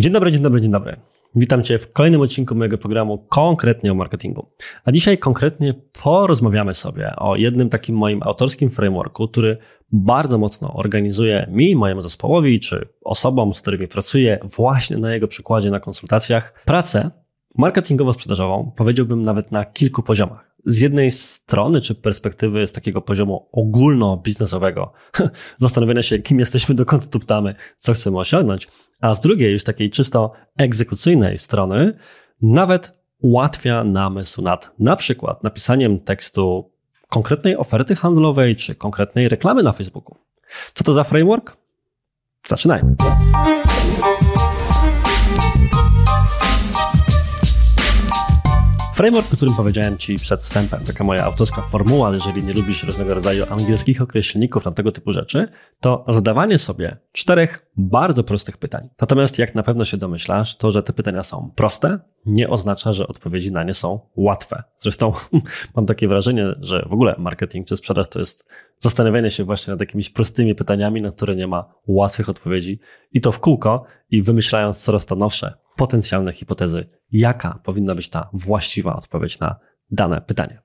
Dzień dobry, dzień dobry, dzień dobry. Witam Cię w kolejnym odcinku mojego programu konkretnie o marketingu. A dzisiaj konkretnie porozmawiamy sobie o jednym takim moim autorskim frameworku, który bardzo mocno organizuje mi, mojemu zespołowi czy osobom, z którymi pracuję właśnie na jego przykładzie na konsultacjach, pracę marketingowo-sprzedażową, powiedziałbym nawet na kilku poziomach. Z jednej strony, czy perspektywy z takiego poziomu ogólno-biznesowego, zastanowienia się, kim jesteśmy, dokąd tuptamy, co chcemy osiągnąć, a z drugiej, już takiej czysto egzekucyjnej strony, nawet ułatwia namysł nad na przykład napisaniem tekstu konkretnej oferty handlowej czy konkretnej reklamy na Facebooku. Co to za framework? Zaczynajmy. Framework, o którym powiedziałem Ci przed wstępem, taka moja autorska formuła, ale jeżeli nie lubisz różnego rodzaju angielskich określników na tego typu rzeczy, to zadawanie sobie czterech bardzo prostych pytań. Natomiast jak na pewno się domyślasz, to, że te pytania są proste, nie oznacza, że odpowiedzi na nie są łatwe. Zresztą mam takie wrażenie, że w ogóle marketing czy sprzedaż to jest zastanawianie się właśnie nad jakimiś prostymi pytaniami, na które nie ma łatwych odpowiedzi i to w kółko i wymyślając coraz to nowsze potencjalne hipotezy, jaka powinna być ta właściwa odpowiedź na dane pytanie.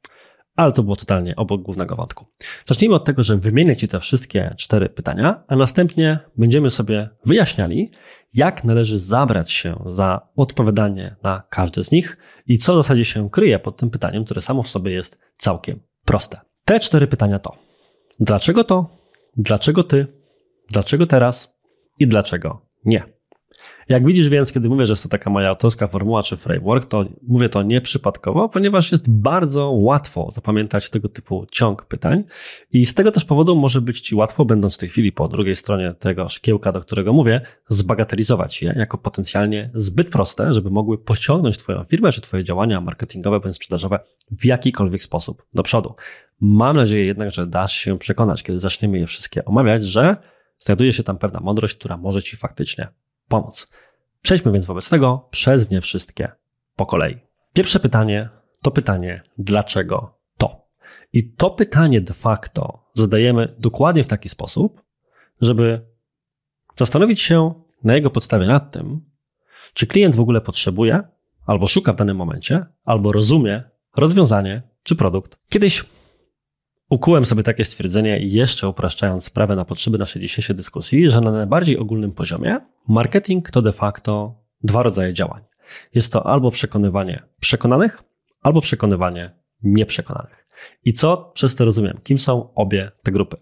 Ale to było totalnie obok głównego wątku. Zacznijmy od tego, że wymienię Ci te wszystkie cztery pytania, a następnie będziemy sobie wyjaśniali, jak należy zabrać się za odpowiadanie na każde z nich i co w zasadzie się kryje pod tym pytaniem, które samo w sobie jest całkiem proste. Te cztery pytania to: dlaczego to, dlaczego ty, dlaczego teraz i dlaczego nie? Jak widzisz więc, kiedy mówię, że jest to taka moja autorska formuła czy framework, to mówię to nieprzypadkowo, ponieważ jest bardzo łatwo zapamiętać tego typu ciąg pytań i z tego też powodu może być Ci łatwo, będąc w tej chwili po drugiej stronie tego szkiełka, do którego mówię, zbagatelizować je jako potencjalnie zbyt proste, żeby mogły pociągnąć Twoją firmę czy Twoje działania marketingowe bądź sprzedażowe w jakikolwiek sposób do przodu. Mam nadzieję jednak, że dasz się przekonać, kiedy zaczniemy je wszystkie omawiać, że znajduje się tam pewna mądrość, która może Ci faktycznie pomóc. Przejdźmy więc wobec tego przez nie wszystkie po kolei. Pierwsze pytanie to pytanie, dlaczego to? I to pytanie de facto zadajemy dokładnie w taki sposób, żeby zastanowić się na jego podstawie nad tym, czy klient w ogóle potrzebuje, albo szuka w danym momencie, albo rozumie rozwiązanie czy produkt. Kiedyś Ukułem sobie takie stwierdzenie, jeszcze upraszczając sprawę na potrzeby naszej dzisiejszej dyskusji, że na najbardziej ogólnym poziomie marketing to de facto dwa rodzaje działań. Jest to albo przekonywanie przekonanych, albo przekonywanie nieprzekonanych. I co przez to rozumiem? Kim są obie te grupy?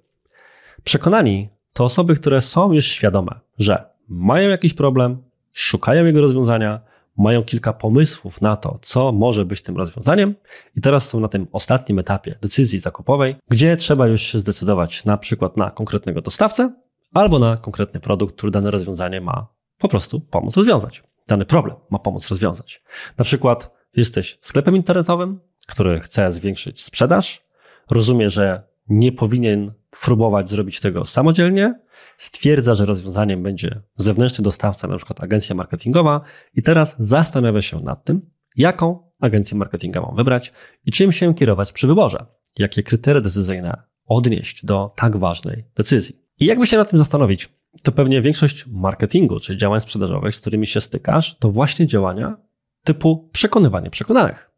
Przekonani to osoby, które są już świadome, że mają jakiś problem, szukają jego rozwiązania, mają kilka pomysłów na to, co może być tym rozwiązaniem, i teraz są na tym ostatnim etapie decyzji zakupowej, gdzie trzeba już się zdecydować na przykład na konkretnego dostawcę albo na konkretny produkt, który dane rozwiązanie ma po prostu pomóc rozwiązać. Dany problem ma pomóc rozwiązać. Na przykład jesteś sklepem internetowym, który chce zwiększyć sprzedaż, rozumie, że nie powinien próbować zrobić tego samodzielnie, stwierdza, że rozwiązaniem będzie zewnętrzny dostawca, na przykład agencja marketingowa, i teraz zastanawia się nad tym, jaką agencję marketingową wybrać i czym się kierować przy wyborze, jakie kryteria decyzyjne odnieść do tak ważnej decyzji. I jakby się nad tym zastanowić, to pewnie większość marketingu czy działań sprzedażowych, z którymi się stykasz, to właśnie działania typu przekonywanie przekonanych.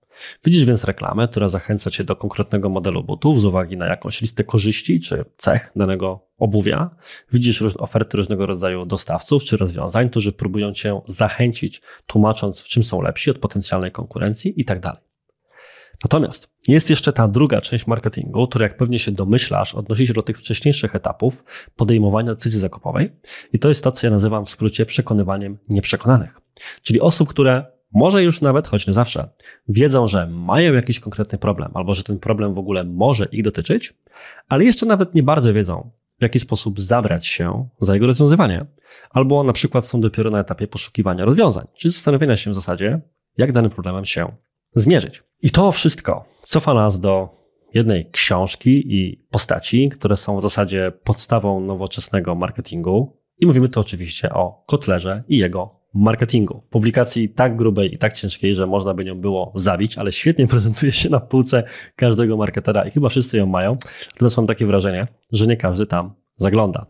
Widzisz więc reklamę, która zachęca cię do konkretnego modelu butów z uwagi na jakąś listę korzyści czy cech danego obuwia. Widzisz oferty różnego rodzaju dostawców czy rozwiązań, którzy próbują cię zachęcić, tłumacząc, w czym są lepsi od potencjalnej konkurencji i tak. Natomiast jest jeszcze ta druga część marketingu, która, jak pewnie się domyślasz, odnosi się do tych wcześniejszych etapów podejmowania decyzji zakupowej. I to jest to, co ja nazywam w skrócie przekonywaniem nieprzekonanych. Czyli osób, które może już nawet, choć nie zawsze, wiedzą, że mają jakiś konkretny problem, albo że ten problem w ogóle może ich dotyczyć, ale jeszcze nawet nie bardzo wiedzą, w jaki sposób zabrać się za jego rozwiązywanie, albo na przykład są dopiero na etapie poszukiwania rozwiązań, czyli zastanowienia się w zasadzie, jak danym problemem się zmierzyć. I to wszystko cofa nas do jednej książki i postaci, które są w zasadzie podstawą nowoczesnego marketingu. I mówimy tu oczywiście o Kotlerze i jego marketingu. Publikacji tak grubej i tak ciężkiej, że można by nią było zabić, ale świetnie prezentuje się na półce każdego marketera i chyba wszyscy ją mają. Natomiast mam takie wrażenie, że nie każdy tam zagląda.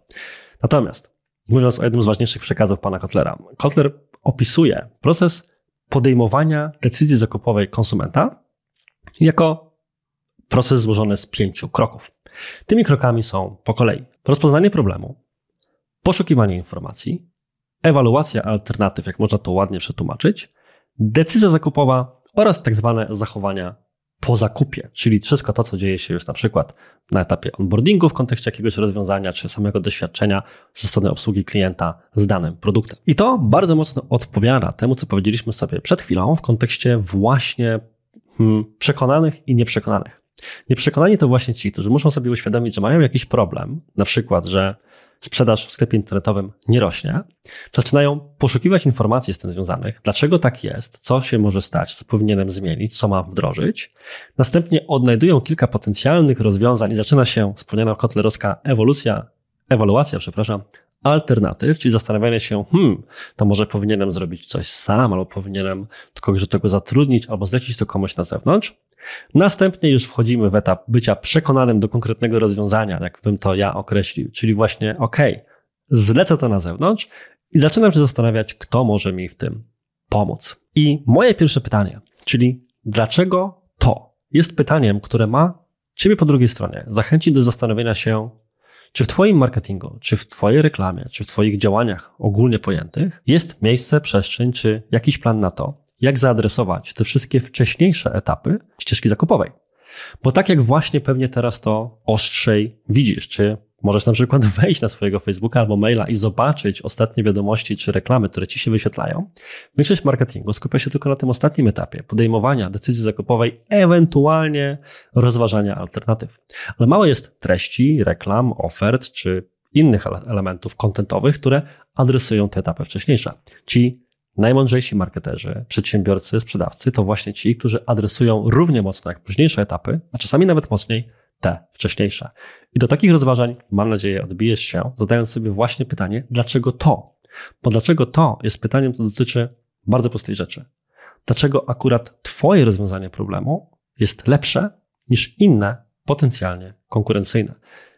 Natomiast mówiąc o jednym z ważniejszych przekazów pana Kotlera. Kotler opisuje proces podejmowania decyzji zakupowej konsumenta jako proces złożony z pięciu kroków. Tymi krokami są po kolei rozpoznanie problemu, poszukiwanie informacji, ewaluacja alternatyw, jak można to ładnie przetłumaczyć, decyzja zakupowa oraz tak zwane zachowania po zakupie, czyli wszystko to, co dzieje się już na przykład na etapie onboardingu w kontekście jakiegoś rozwiązania, czy samego doświadczenia ze strony obsługi klienta z danym produktem. I to bardzo mocno odpowiada temu, co powiedzieliśmy sobie przed chwilą w kontekście właśnie hmm, przekonanych i nieprzekonanych. Nieprzekonani to właśnie ci, którzy muszą sobie uświadomić, że mają jakiś problem, na przykład, że sprzedaż w sklepie internetowym nie rośnie, zaczynają poszukiwać informacji z tym związanych, dlaczego tak jest, co się może stać, co powinienem zmienić, co mam wdrożyć. Następnie odnajdują kilka potencjalnych rozwiązań i zaczyna się wspomniana kotlerowska ewolucja, ewaluacja, przepraszam, alternatyw, czyli zastanawianie się, hmm, to może powinienem zrobić coś sam, albo powinienem kogoś do tego zatrudnić, albo zlecić to komuś na zewnątrz. Następnie już wchodzimy w etap bycia przekonanym do konkretnego rozwiązania, jak bym to ja określił, czyli właśnie, ok, zlecę to na zewnątrz i zaczynam się zastanawiać, kto może mi w tym pomóc. I moje pierwsze pytanie, czyli dlaczego to? Jest pytaniem, które ma Ciebie po drugiej stronie. Zachęcić do zastanowienia się, czy w Twoim marketingu, czy w Twojej reklamie, czy w Twoich działaniach ogólnie pojętych jest miejsce, przestrzeń, czy jakiś plan na to, jak zaadresować te wszystkie wcześniejsze etapy ścieżki zakupowej. Bo tak jak właśnie pewnie teraz to ostrzej widzisz, czy możesz na przykład wejść na swojego Facebooka albo maila i zobaczyć ostatnie wiadomości czy reklamy, które ci się wyświetlają. Większość marketingu skupia się tylko na tym ostatnim etapie podejmowania decyzji zakupowej, ewentualnie rozważania alternatyw. Ale mało jest treści, reklam, ofert czy innych elementów kontentowych, które adresują te etapy wcześniejsze. Ci Najmądrzejsi marketerzy, przedsiębiorcy, sprzedawcy to właśnie ci, którzy adresują równie mocno jak późniejsze etapy, a czasami nawet mocniej te wcześniejsze. I do takich rozważań, mam nadzieję, odbijesz się, zadając sobie właśnie pytanie, dlaczego to? Bo dlaczego to jest pytaniem, to dotyczy bardzo prostej rzeczy. Dlaczego akurat Twoje rozwiązanie problemu jest lepsze niż inne potencjalnie konkurencyjne?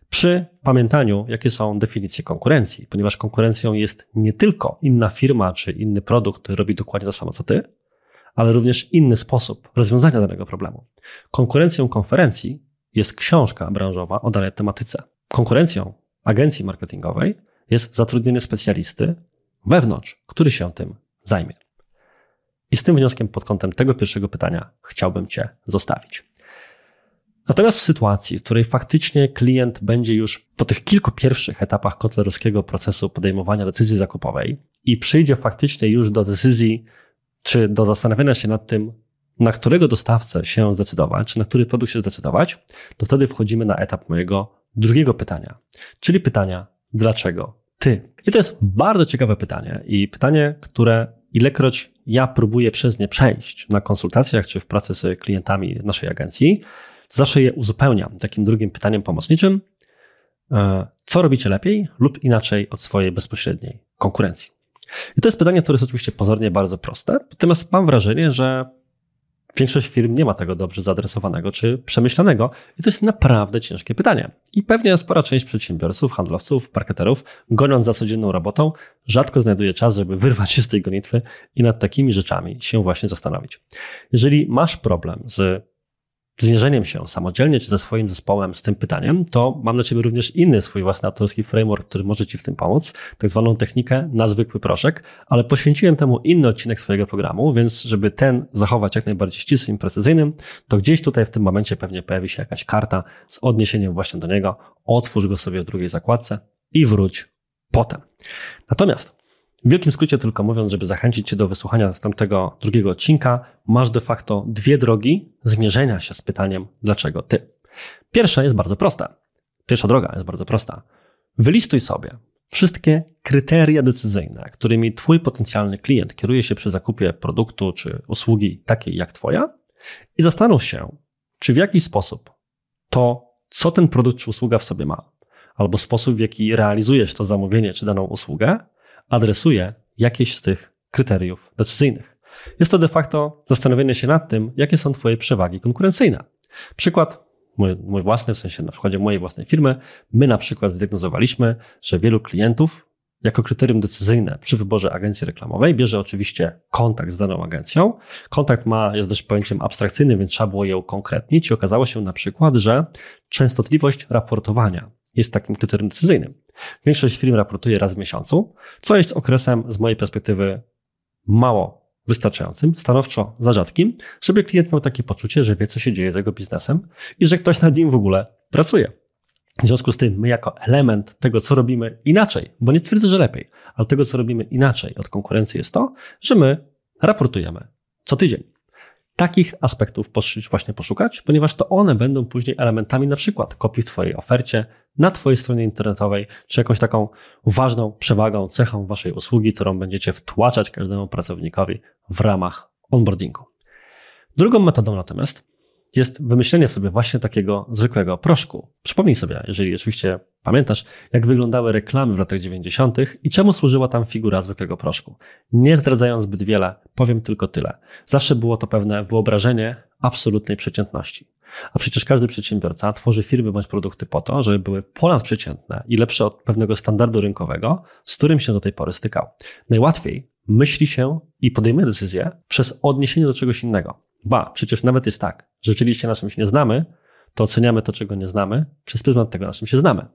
Przy pamiętaniu, jakie są definicje konkurencji, ponieważ konkurencją jest nie tylko inna firma czy inny produkt, który robi dokładnie to samo co ty, ale również inny sposób rozwiązania danego problemu. Konkurencją konferencji jest książka branżowa o danej tematyce. Konkurencją agencji marketingowej jest zatrudnienie specjalisty wewnątrz, który się tym zajmie. I z tym wnioskiem pod kątem tego pierwszego pytania chciałbym Cię zostawić. Natomiast w sytuacji, w której faktycznie klient będzie już po tych kilku pierwszych etapach kotlerowskiego procesu podejmowania decyzji zakupowej i przyjdzie faktycznie już do decyzji, czy do zastanawiania się nad tym, na którego dostawcę się zdecydować, czy na który produkt się zdecydować, to wtedy wchodzimy na etap mojego drugiego pytania, czyli pytania, dlaczego ty? I to jest bardzo ciekawe pytanie i pytanie, które ilekroć ja próbuję przez nie przejść na konsultacjach czy w pracy z klientami naszej agencji, Zawsze je uzupełniam takim drugim pytaniem pomocniczym, e, co robicie lepiej lub inaczej od swojej bezpośredniej konkurencji. I to jest pytanie, które jest oczywiście pozornie bardzo proste, natomiast mam wrażenie, że większość firm nie ma tego dobrze zaadresowanego czy przemyślanego i to jest naprawdę ciężkie pytanie. I pewnie spora część przedsiębiorców, handlowców, marketerów, goniąc za codzienną robotą, rzadko znajduje czas, żeby wyrwać się z tej gonitwy i nad takimi rzeczami się właśnie zastanowić. Jeżeli masz problem z zmierzeniem się samodzielnie czy ze swoim zespołem z tym pytaniem, to mam dla Ciebie również inny swój własny autorski framework, który może Ci w tym pomóc, tak zwaną technikę na zwykły proszek, ale poświęciłem temu inny odcinek swojego programu, więc żeby ten zachować jak najbardziej ścisłym i precyzyjnym, to gdzieś tutaj w tym momencie pewnie pojawi się jakaś karta z odniesieniem właśnie do niego. Otwórz go sobie w drugiej zakładce i wróć potem. Natomiast w wielkim skrócie tylko mówiąc, żeby zachęcić Cię do wysłuchania następnego drugiego odcinka, masz de facto dwie drogi zmierzenia się z pytaniem, dlaczego Ty. Pierwsza jest bardzo prosta. Pierwsza droga jest bardzo prosta. Wylistuj sobie wszystkie kryteria decyzyjne, którymi Twój potencjalny klient kieruje się przy zakupie produktu czy usługi takiej jak Twoja i zastanów się, czy w jakiś sposób to, co ten produkt czy usługa w sobie ma, albo sposób, w jaki realizujesz to zamówienie czy daną usługę, adresuje jakieś z tych kryteriów decyzyjnych. Jest to de facto zastanowienie się nad tym, jakie są Twoje przewagi konkurencyjne. Przykład mój, mój własny, w sensie na przykładzie mojej własnej firmy, my na przykład zdiagnozowaliśmy, że wielu klientów jako kryterium decyzyjne przy wyborze agencji reklamowej bierze oczywiście kontakt z daną agencją. Kontakt ma, jest dość pojęciem abstrakcyjnym, więc trzeba było ją konkretnić i okazało się na przykład, że częstotliwość raportowania jest takim kryterium decyzyjnym. Większość firm raportuje raz w miesiącu, co jest okresem z mojej perspektywy mało wystarczającym, stanowczo za rzadkim, żeby klient miał takie poczucie, że wie, co się dzieje z jego biznesem i że ktoś nad nim w ogóle pracuje. W związku z tym, my jako element tego, co robimy inaczej, bo nie twierdzę, że lepiej, ale tego, co robimy inaczej od konkurencji, jest to, że my raportujemy co tydzień. Takich aspektów właśnie poszukać, ponieważ to one będą później elementami na przykład kopii w Twojej ofercie, na Twojej stronie internetowej, czy jakąś taką ważną przewagą, cechą Waszej usługi, którą będziecie wtłaczać każdemu pracownikowi w ramach onboardingu. Drugą metodą natomiast jest wymyślenie sobie właśnie takiego zwykłego proszku. Przypomnij sobie, jeżeli oczywiście pamiętasz, jak wyglądały reklamy w latach 90. i czemu służyła tam figura zwykłego proszku. Nie zdradzając zbyt wiele, powiem tylko tyle. Zawsze było to pewne wyobrażenie absolutnej przeciętności. A przecież każdy przedsiębiorca tworzy firmy bądź produkty po to, żeby były ponadprzeciętne i lepsze od pewnego standardu rynkowego, z którym się do tej pory stykał. Najłatwiej myśli się i podejmuje decyzję przez odniesienie do czegoś innego. Ba, przecież nawet jest tak, że rzeczywiście na czymś nie znamy, to oceniamy to, czego nie znamy, przez pryzmat tego, na czym się znamy.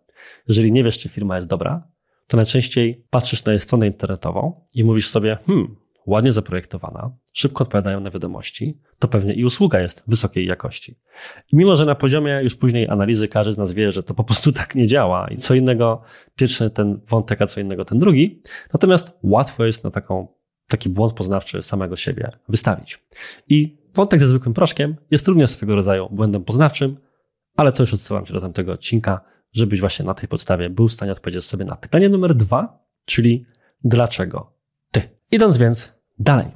Jeżeli nie wiesz, czy firma jest dobra, to najczęściej patrzysz na jej stronę internetową i mówisz sobie, hmm, ładnie zaprojektowana, szybko odpowiadają na wiadomości, to pewnie i usługa jest wysokiej jakości. I mimo, że na poziomie już później analizy każdy z nas wie, że to po prostu tak nie działa i co innego pierwszy ten wątek, a co innego ten drugi, natomiast łatwo jest na taką, taki błąd poznawczy samego siebie wystawić. I wątek ze zwykłym proszkiem jest również swego rodzaju błędem poznawczym, ale to już odsyłam cię do tamtego odcinka, żebyś właśnie na tej podstawie był w stanie odpowiedzieć sobie na pytanie numer dwa, czyli dlaczego ty. Idąc więc dalej.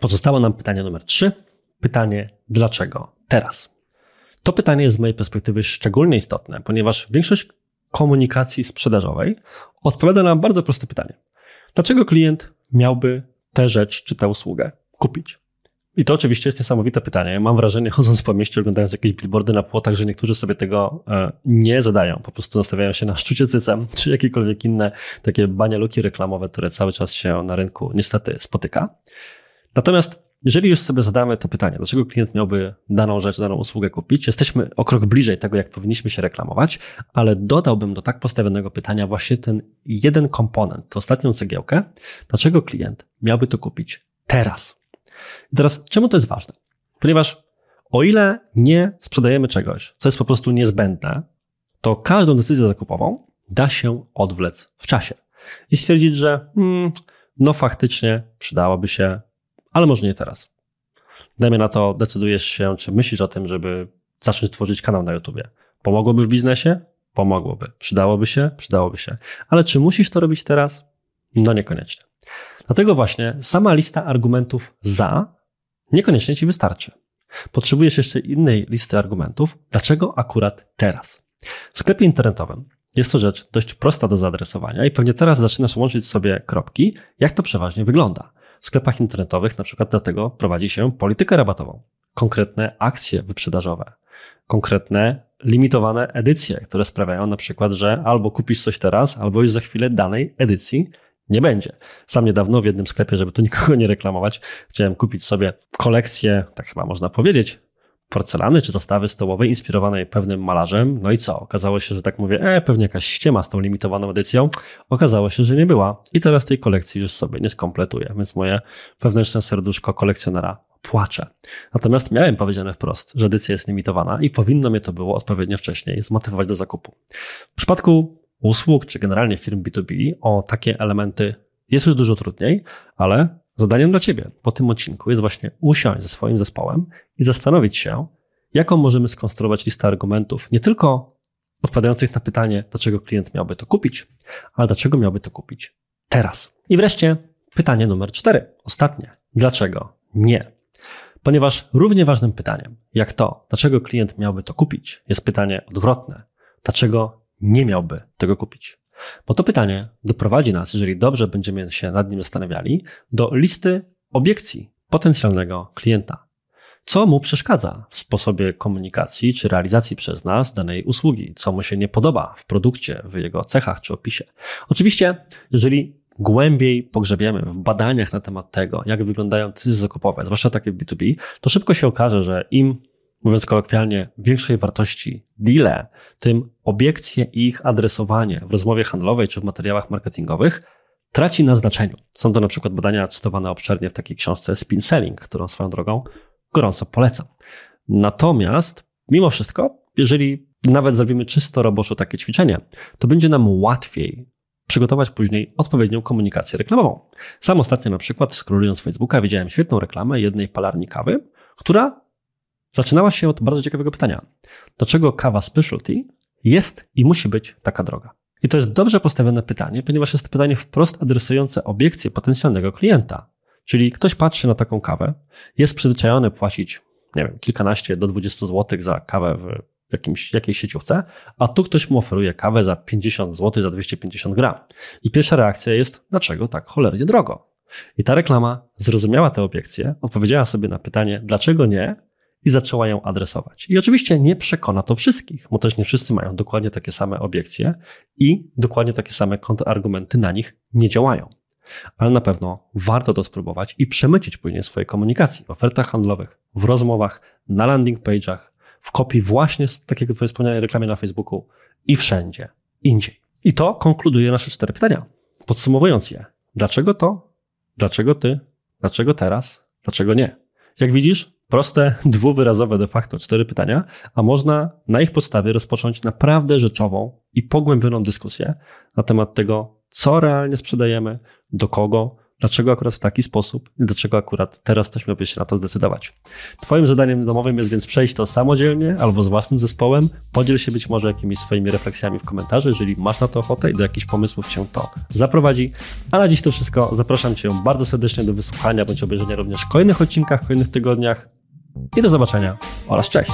Pozostało nam pytanie numer trzy. Pytanie dlaczego teraz? To pytanie jest z mojej perspektywy szczególnie istotne, ponieważ większość komunikacji sprzedażowej odpowiada na bardzo proste pytanie. Dlaczego klient miałby tę rzecz czy tę usługę kupić? I to oczywiście jest niesamowite pytanie. Mam wrażenie, chodząc po mieście, oglądając jakieś billboardy na płotach, że niektórzy sobie tego e, nie zadają. Po prostu nastawiają się na szczucie cycem, czy jakiekolwiek inne takie banialuki reklamowe, które cały czas się na rynku niestety spotyka. Natomiast jeżeli już sobie zadamy to pytanie, dlaczego klient miałby daną rzecz, daną usługę kupić, jesteśmy o krok bliżej tego, jak powinniśmy się reklamować, ale dodałbym do tak postawionego pytania właśnie ten jeden komponent, tę ostatnią cegiełkę, dlaczego klient miałby to kupić teraz. I teraz, czemu to jest ważne? Ponieważ o ile nie sprzedajemy czegoś, co jest po prostu niezbędne, to każdą decyzję zakupową da się odwlec w czasie i stwierdzić, że hmm, no faktycznie przydałoby się, ale może nie teraz. Dajmy na to, decydujesz się, czy myślisz o tym, żeby zacząć tworzyć kanał na YouTubie. Pomogłoby w biznesie? Pomogłoby. Przydałoby się? Przydałoby się. Ale czy musisz to robić teraz? No niekoniecznie. Dlatego właśnie sama lista argumentów za niekoniecznie ci wystarczy. Potrzebujesz jeszcze innej listy argumentów, dlaczego akurat teraz. W sklepie internetowym jest to rzecz dość prosta do zaadresowania i pewnie teraz zaczynasz łączyć sobie kropki, jak to przeważnie wygląda. W sklepach internetowych na przykład dlatego prowadzi się politykę rabatową, konkretne akcje wyprzedażowe, konkretne limitowane edycje, które sprawiają na przykład, że albo kupisz coś teraz, albo już za chwilę danej edycji nie będzie. Sam niedawno w jednym sklepie, żeby tu nikogo nie reklamować, chciałem kupić sobie kolekcję, tak chyba można powiedzieć, porcelany czy zastawy stołowej inspirowanej pewnym malarzem. No i co? Okazało się, że tak mówię, e, pewnie jakaś ściema z tą limitowaną edycją. Okazało się, że nie była. I teraz tej kolekcji już sobie nie skompletuję, więc moje wewnętrzne serduszko kolekcjonera płacze. Natomiast miałem powiedziane wprost, że edycja jest limitowana i powinno mnie to było odpowiednio wcześniej zmotywować do zakupu. W przypadku usług, czy generalnie firm B2B o takie elementy jest już dużo trudniej, ale zadaniem dla Ciebie po tym odcinku jest właśnie usiąść ze swoim zespołem i zastanowić się, jaką możemy skonstruować listę argumentów, nie tylko odpowiadających na pytanie, dlaczego klient miałby to kupić, ale dlaczego miałby to kupić teraz. I wreszcie pytanie numer cztery, ostatnie. Dlaczego nie? Ponieważ równie ważnym pytaniem, jak to, dlaczego klient miałby to kupić, jest pytanie odwrotne. Dlaczego nie miałby tego kupić? Bo to pytanie doprowadzi nas, jeżeli dobrze będziemy się nad nim zastanawiali, do listy obiekcji potencjalnego klienta. co mu przeszkadza w sposobie komunikacji czy realizacji przez nas danej usługi, co mu się nie podoba w produkcie, w jego cechach czy opisie. Oczywiście, jeżeli głębiej pogrzebiemy w badaniach na temat tego, jak wyglądają decyzje zakupowe, zwłaszcza takie w B2B, to szybko się okaże, że im, mówiąc kolokwialnie, większej wartości deale, tym obiekcje i ich adresowanie w rozmowie handlowej czy w materiałach marketingowych traci na znaczeniu. Są to na przykład badania cytowane obszernie w takiej książce Spin Selling, którą swoją drogą gorąco polecam. Natomiast, mimo wszystko, jeżeli nawet zrobimy czysto roboczo takie ćwiczenie, to będzie nam łatwiej przygotować później odpowiednią komunikację reklamową. Sam ostatnio na przykład scrollując Facebooka widziałem świetną reklamę jednej palarni kawy, która zaczynała się od bardzo ciekawego pytania. Dlaczego kawa specialty jest i musi być taka droga? I to jest dobrze postawione pytanie, ponieważ jest to pytanie wprost adresujące obiekcję potencjalnego klienta. Czyli ktoś patrzy na taką kawę, jest przyzwyczajony płacić, nie wiem, kilkanaście do 20 zł za kawę w jakimś, jakiejś sieciówce, a tu ktoś mu oferuje kawę za 50 zł za 250 gram. I pierwsza reakcja jest, dlaczego tak cholernie drogo? I ta reklama zrozumiała tę obiekcję, odpowiedziała sobie na pytanie, dlaczego nie, i zaczęła ją adresować. I oczywiście nie przekona to wszystkich, bo też nie wszyscy mają dokładnie takie same obiekcje i dokładnie takie same kontrargumenty na nich nie działają. Ale na pewno warto to spróbować i przemycić później swojej komunikacji w ofertach handlowych, w rozmowach, na landing page'ach, w kopii właśnie, tak jak wspomniałem, reklamie na Facebooku i wszędzie indziej. I to konkluduje nasze cztery pytania. Podsumowując je, dlaczego to, dlaczego ty, dlaczego teraz, dlaczego nie? Jak widzisz, proste, dwuwyrazowe de facto cztery pytania, a można na ich podstawie rozpocząć naprawdę rzeczową i pogłębioną dyskusję na temat tego, co realnie sprzedajemy, do kogo, dlaczego akurat w taki sposób i dlaczego akurat teraz też miałbyś się na to zdecydować. Twoim zadaniem domowym jest więc przejść to samodzielnie albo z własnym zespołem. Podziel się być może jakimiś swoimi refleksjami w komentarzu, jeżeli masz na to ochotę i do jakichś pomysłów Cię to zaprowadzi. A na dziś to wszystko. Zapraszam Cię bardzo serdecznie do wysłuchania bądź obejrzenia również kolejnych odcinkach, kolejnych tygodniach i do zobaczenia oraz cześć!